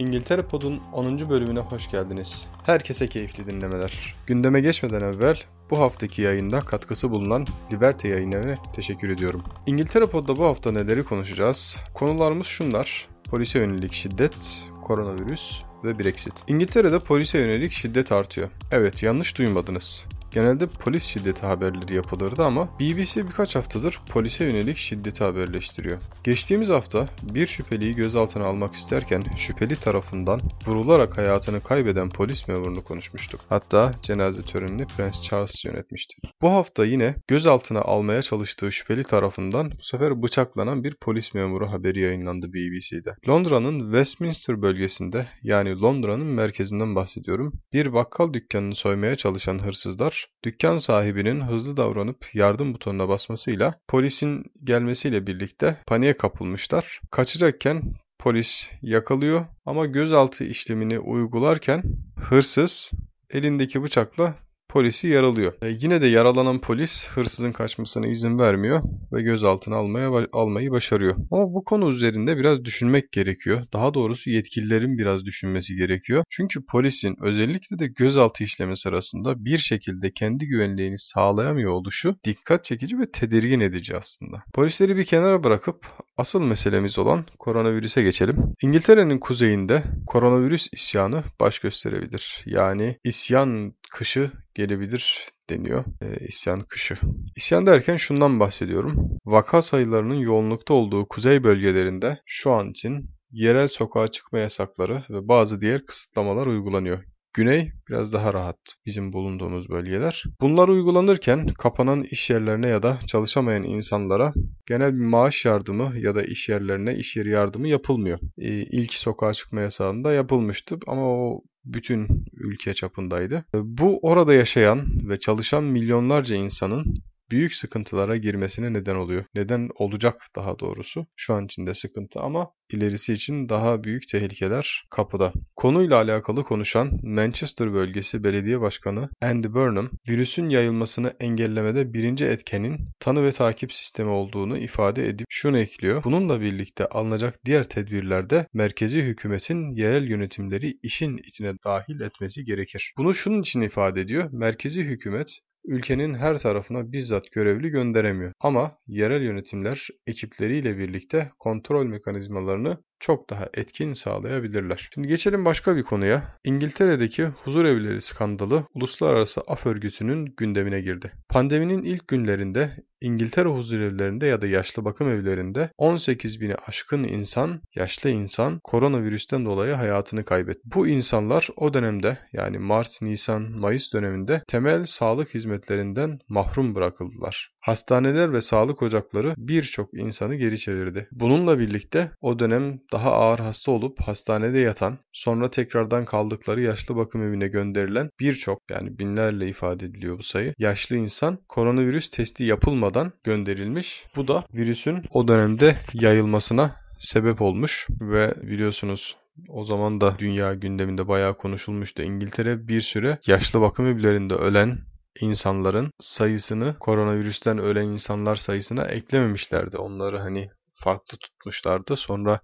İngiltere Pod'un 10. bölümüne hoş geldiniz. Herkese keyifli dinlemeler. Gündeme geçmeden evvel bu haftaki yayında katkısı bulunan Liberty yayınlarına teşekkür ediyorum. İngiltere Pod'da bu hafta neleri konuşacağız? Konularımız şunlar. Polise yönelik şiddet, koronavirüs ve Brexit. İngiltere'de polise yönelik şiddet artıyor. Evet yanlış duymadınız. Genelde polis şiddeti haberleri yapılırdı ama BBC birkaç haftadır polise yönelik şiddeti haberleştiriyor. Geçtiğimiz hafta bir şüpheliyi gözaltına almak isterken şüpheli tarafından vurularak hayatını kaybeden polis memurunu konuşmuştuk. Hatta cenaze törenini Prens Charles yönetmişti. Bu hafta yine gözaltına almaya çalıştığı şüpheli tarafından bu sefer bıçaklanan bir polis memuru haberi yayınlandı BBC'de. Londra'nın Westminster bölgesinde yani Londra'nın merkezinden bahsediyorum. Bir bakkal dükkanını soymaya çalışan hırsızlar dükkan sahibinin hızlı davranıp yardım butonuna basmasıyla polisin gelmesiyle birlikte paniğe kapılmışlar. Kaçacakken polis yakalıyor ama gözaltı işlemini uygularken hırsız elindeki bıçakla polisi yaralıyor. E, yine de yaralanan polis hırsızın kaçmasına izin vermiyor ve gözaltına almaya almayı başarıyor. Ama bu konu üzerinde biraz düşünmek gerekiyor. Daha doğrusu yetkililerin biraz düşünmesi gerekiyor. Çünkü polisin özellikle de gözaltı işlemi sırasında bir şekilde kendi güvenliğini sağlayamıyor oluşu dikkat çekici ve tedirgin edici aslında. Polisleri bir kenara bırakıp asıl meselemiz olan koronavirüse geçelim. İngiltere'nin kuzeyinde koronavirüs isyanı baş gösterebilir. Yani isyan kışı gelebilir deniyor. E, isyan kışı. İsyan derken şundan bahsediyorum. Vaka sayılarının yoğunlukta olduğu kuzey bölgelerinde şu an için yerel sokağa çıkma yasakları ve bazı diğer kısıtlamalar uygulanıyor. Güney biraz daha rahat bizim bulunduğumuz bölgeler. Bunlar uygulanırken kapanan iş yerlerine ya da çalışamayan insanlara genel bir maaş yardımı ya da iş yerlerine iş yeri yardımı yapılmıyor. Ee, ilk sokağa çıkma yasağında yapılmıştı ama o bütün ülke çapındaydı. Bu orada yaşayan ve çalışan milyonlarca insanın büyük sıkıntılara girmesine neden oluyor. Neden olacak daha doğrusu. Şu an içinde sıkıntı ama ilerisi için daha büyük tehlikeler kapıda. Konuyla alakalı konuşan Manchester Bölgesi Belediye Başkanı Andy Burnham, virüsün yayılmasını engellemede birinci etkenin tanı ve takip sistemi olduğunu ifade edip şunu ekliyor. Bununla birlikte alınacak diğer tedbirlerde merkezi hükümetin yerel yönetimleri işin içine dahil etmesi gerekir. Bunu şunun için ifade ediyor. Merkezi hükümet ülkenin her tarafına bizzat görevli gönderemiyor. Ama yerel yönetimler ekipleriyle birlikte kontrol mekanizmalarını çok daha etkin sağlayabilirler. Şimdi geçelim başka bir konuya. İngiltere'deki huzur evleri skandalı Uluslararası Af Örgütü'nün gündemine girdi. Pandeminin ilk günlerinde İngiltere huzurevlerinde ya da yaşlı bakım evlerinde 18 bini aşkın insan, yaşlı insan koronavirüsten dolayı hayatını kaybetti. Bu insanlar o dönemde yani Mart, Nisan, Mayıs döneminde temel sağlık hizmetlerinden mahrum bırakıldılar. Hastaneler ve sağlık ocakları birçok insanı geri çevirdi. Bununla birlikte o dönem daha ağır hasta olup hastanede yatan, sonra tekrardan kaldıkları yaşlı bakım evine gönderilen birçok yani binlerle ifade ediliyor bu sayı, yaşlı insan koronavirüs testi yapılmadan gönderilmiş. Bu da virüsün o dönemde yayılmasına sebep olmuş ve biliyorsunuz o zaman da dünya gündeminde bayağı konuşulmuştu. İngiltere bir süre yaşlı bakım evlerinde ölen insanların sayısını koronavirüsten ölen insanlar sayısına eklememişlerdi. Onları hani farklı tutmuşlardı. Sonra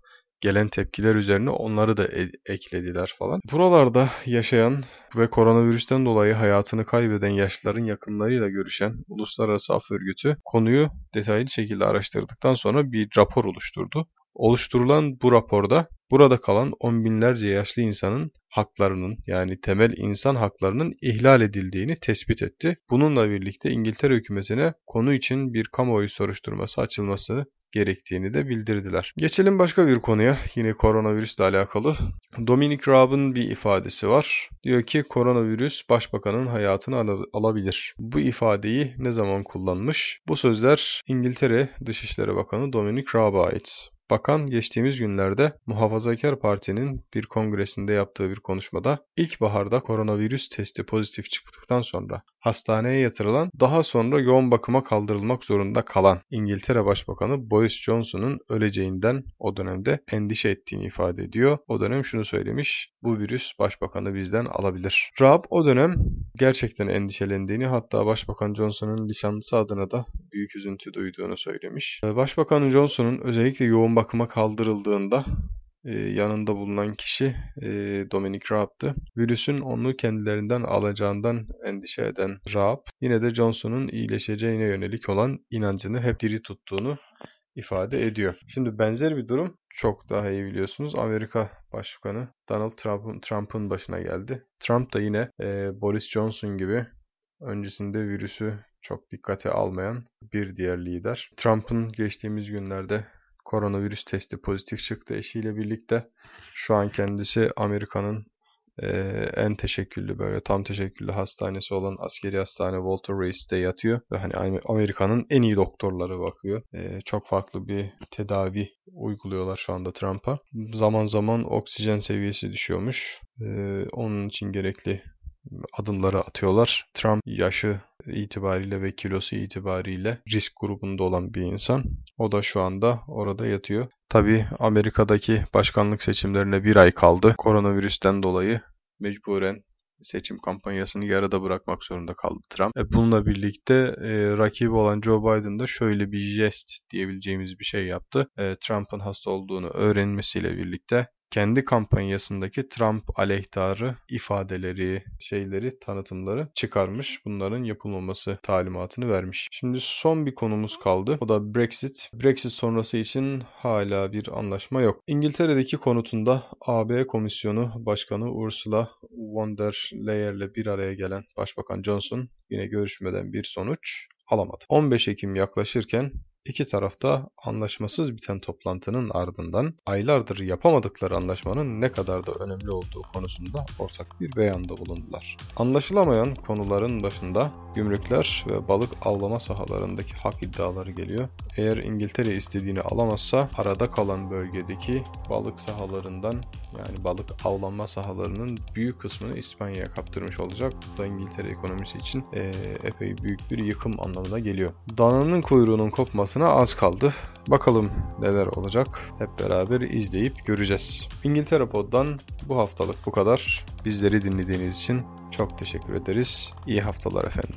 gelen tepkiler üzerine onları da e eklediler falan. Buralarda yaşayan ve koronavirüsten dolayı hayatını kaybeden yaşlıların yakınlarıyla görüşen Uluslararası Af Örgütü konuyu detaylı şekilde araştırdıktan sonra bir rapor oluşturdu. Oluşturulan bu raporda burada kalan on binlerce yaşlı insanın haklarının yani temel insan haklarının ihlal edildiğini tespit etti. Bununla birlikte İngiltere hükümetine konu için bir kamuoyu soruşturması açılması gerektiğini de bildirdiler. Geçelim başka bir konuya yine koronavirüsle alakalı. Dominic Raab'ın bir ifadesi var. Diyor ki koronavirüs başbakanın hayatını al alabilir. Bu ifadeyi ne zaman kullanmış? Bu sözler İngiltere Dışişleri Bakanı Dominic Raab'a ait. Bakan geçtiğimiz günlerde Muhafazakar Parti'nin bir kongresinde yaptığı bir konuşmada ilkbaharda koronavirüs testi pozitif çıktıktan sonra hastaneye yatırılan daha sonra yoğun bakıma kaldırılmak zorunda kalan İngiltere Başbakanı Boris Johnson'un öleceğinden o dönemde endişe ettiğini ifade ediyor. O dönem şunu söylemiş, bu virüs başbakanı bizden alabilir. Raab o dönem gerçekten endişelendiğini hatta Başbakan Johnson'un nişanlısı adına da büyük üzüntü duyduğunu söylemiş. Başbakan Johnson'un özellikle yoğun bakıma kaldırıldığında e, yanında bulunan kişi e, Dominic Raab'tı. Virüsün onu kendilerinden alacağından endişe eden Raab yine de Johnson'un iyileşeceğine yönelik olan inancını hep diri tuttuğunu ifade ediyor. Şimdi benzer bir durum çok daha iyi biliyorsunuz. Amerika Başkanı Donald Trump'ın Trump'ın başına geldi. Trump da yine e, Boris Johnson gibi öncesinde virüsü çok dikkate almayan bir diğer lider. Trump'ın geçtiğimiz günlerde koronavirüs testi pozitif çıktı eşiyle birlikte. Şu an kendisi Amerika'nın e, en teşekküllü böyle tam teşekküllü hastanesi olan askeri hastane Walter Reis'te yatıyor ve hani Amerika'nın en iyi doktorları bakıyor. E, çok farklı bir tedavi uyguluyorlar şu anda Trump'a. Zaman zaman oksijen seviyesi düşüyormuş. E, onun için gerekli adımları atıyorlar. Trump yaşı itibariyle ve kilosu itibariyle risk grubunda olan bir insan. O da şu anda orada yatıyor. Tabi Amerika'daki başkanlık seçimlerine bir ay kaldı. Koronavirüsten dolayı mecburen seçim kampanyasını yarıda bırakmak zorunda kaldı Trump. E bununla birlikte e, rakibi olan Joe Biden da şöyle bir jest diyebileceğimiz bir şey yaptı. E, Trump'ın hasta olduğunu öğrenmesiyle birlikte kendi kampanyasındaki Trump aleyhtarı ifadeleri, şeyleri, tanıtımları çıkarmış. Bunların yapılmaması talimatını vermiş. Şimdi son bir konumuz kaldı. O da Brexit. Brexit sonrası için hala bir anlaşma yok. İngiltere'deki konutunda AB Komisyonu Başkanı Ursula von der Leyer'le bir araya gelen Başbakan Johnson yine görüşmeden bir sonuç alamadı. 15 Ekim yaklaşırken İki tarafta anlaşmasız biten toplantının ardından aylardır yapamadıkları anlaşmanın ne kadar da önemli olduğu konusunda ortak bir beyanda bulundular. Anlaşılamayan konuların başında gümrükler ve balık avlama sahalarındaki hak iddiaları geliyor. Eğer İngiltere istediğini alamazsa arada kalan bölgedeki balık sahalarından yani balık avlanma sahalarının büyük kısmını İspanya'ya kaptırmış olacak. Bu da İngiltere ekonomisi için e, epey büyük bir yıkım anlamına geliyor. Dananın kuyruğunun kopması olmasına az kaldı. Bakalım neler olacak hep beraber izleyip göreceğiz. İngiltere Pod'dan bu haftalık bu kadar. Bizleri dinlediğiniz için çok teşekkür ederiz. İyi haftalar efendim.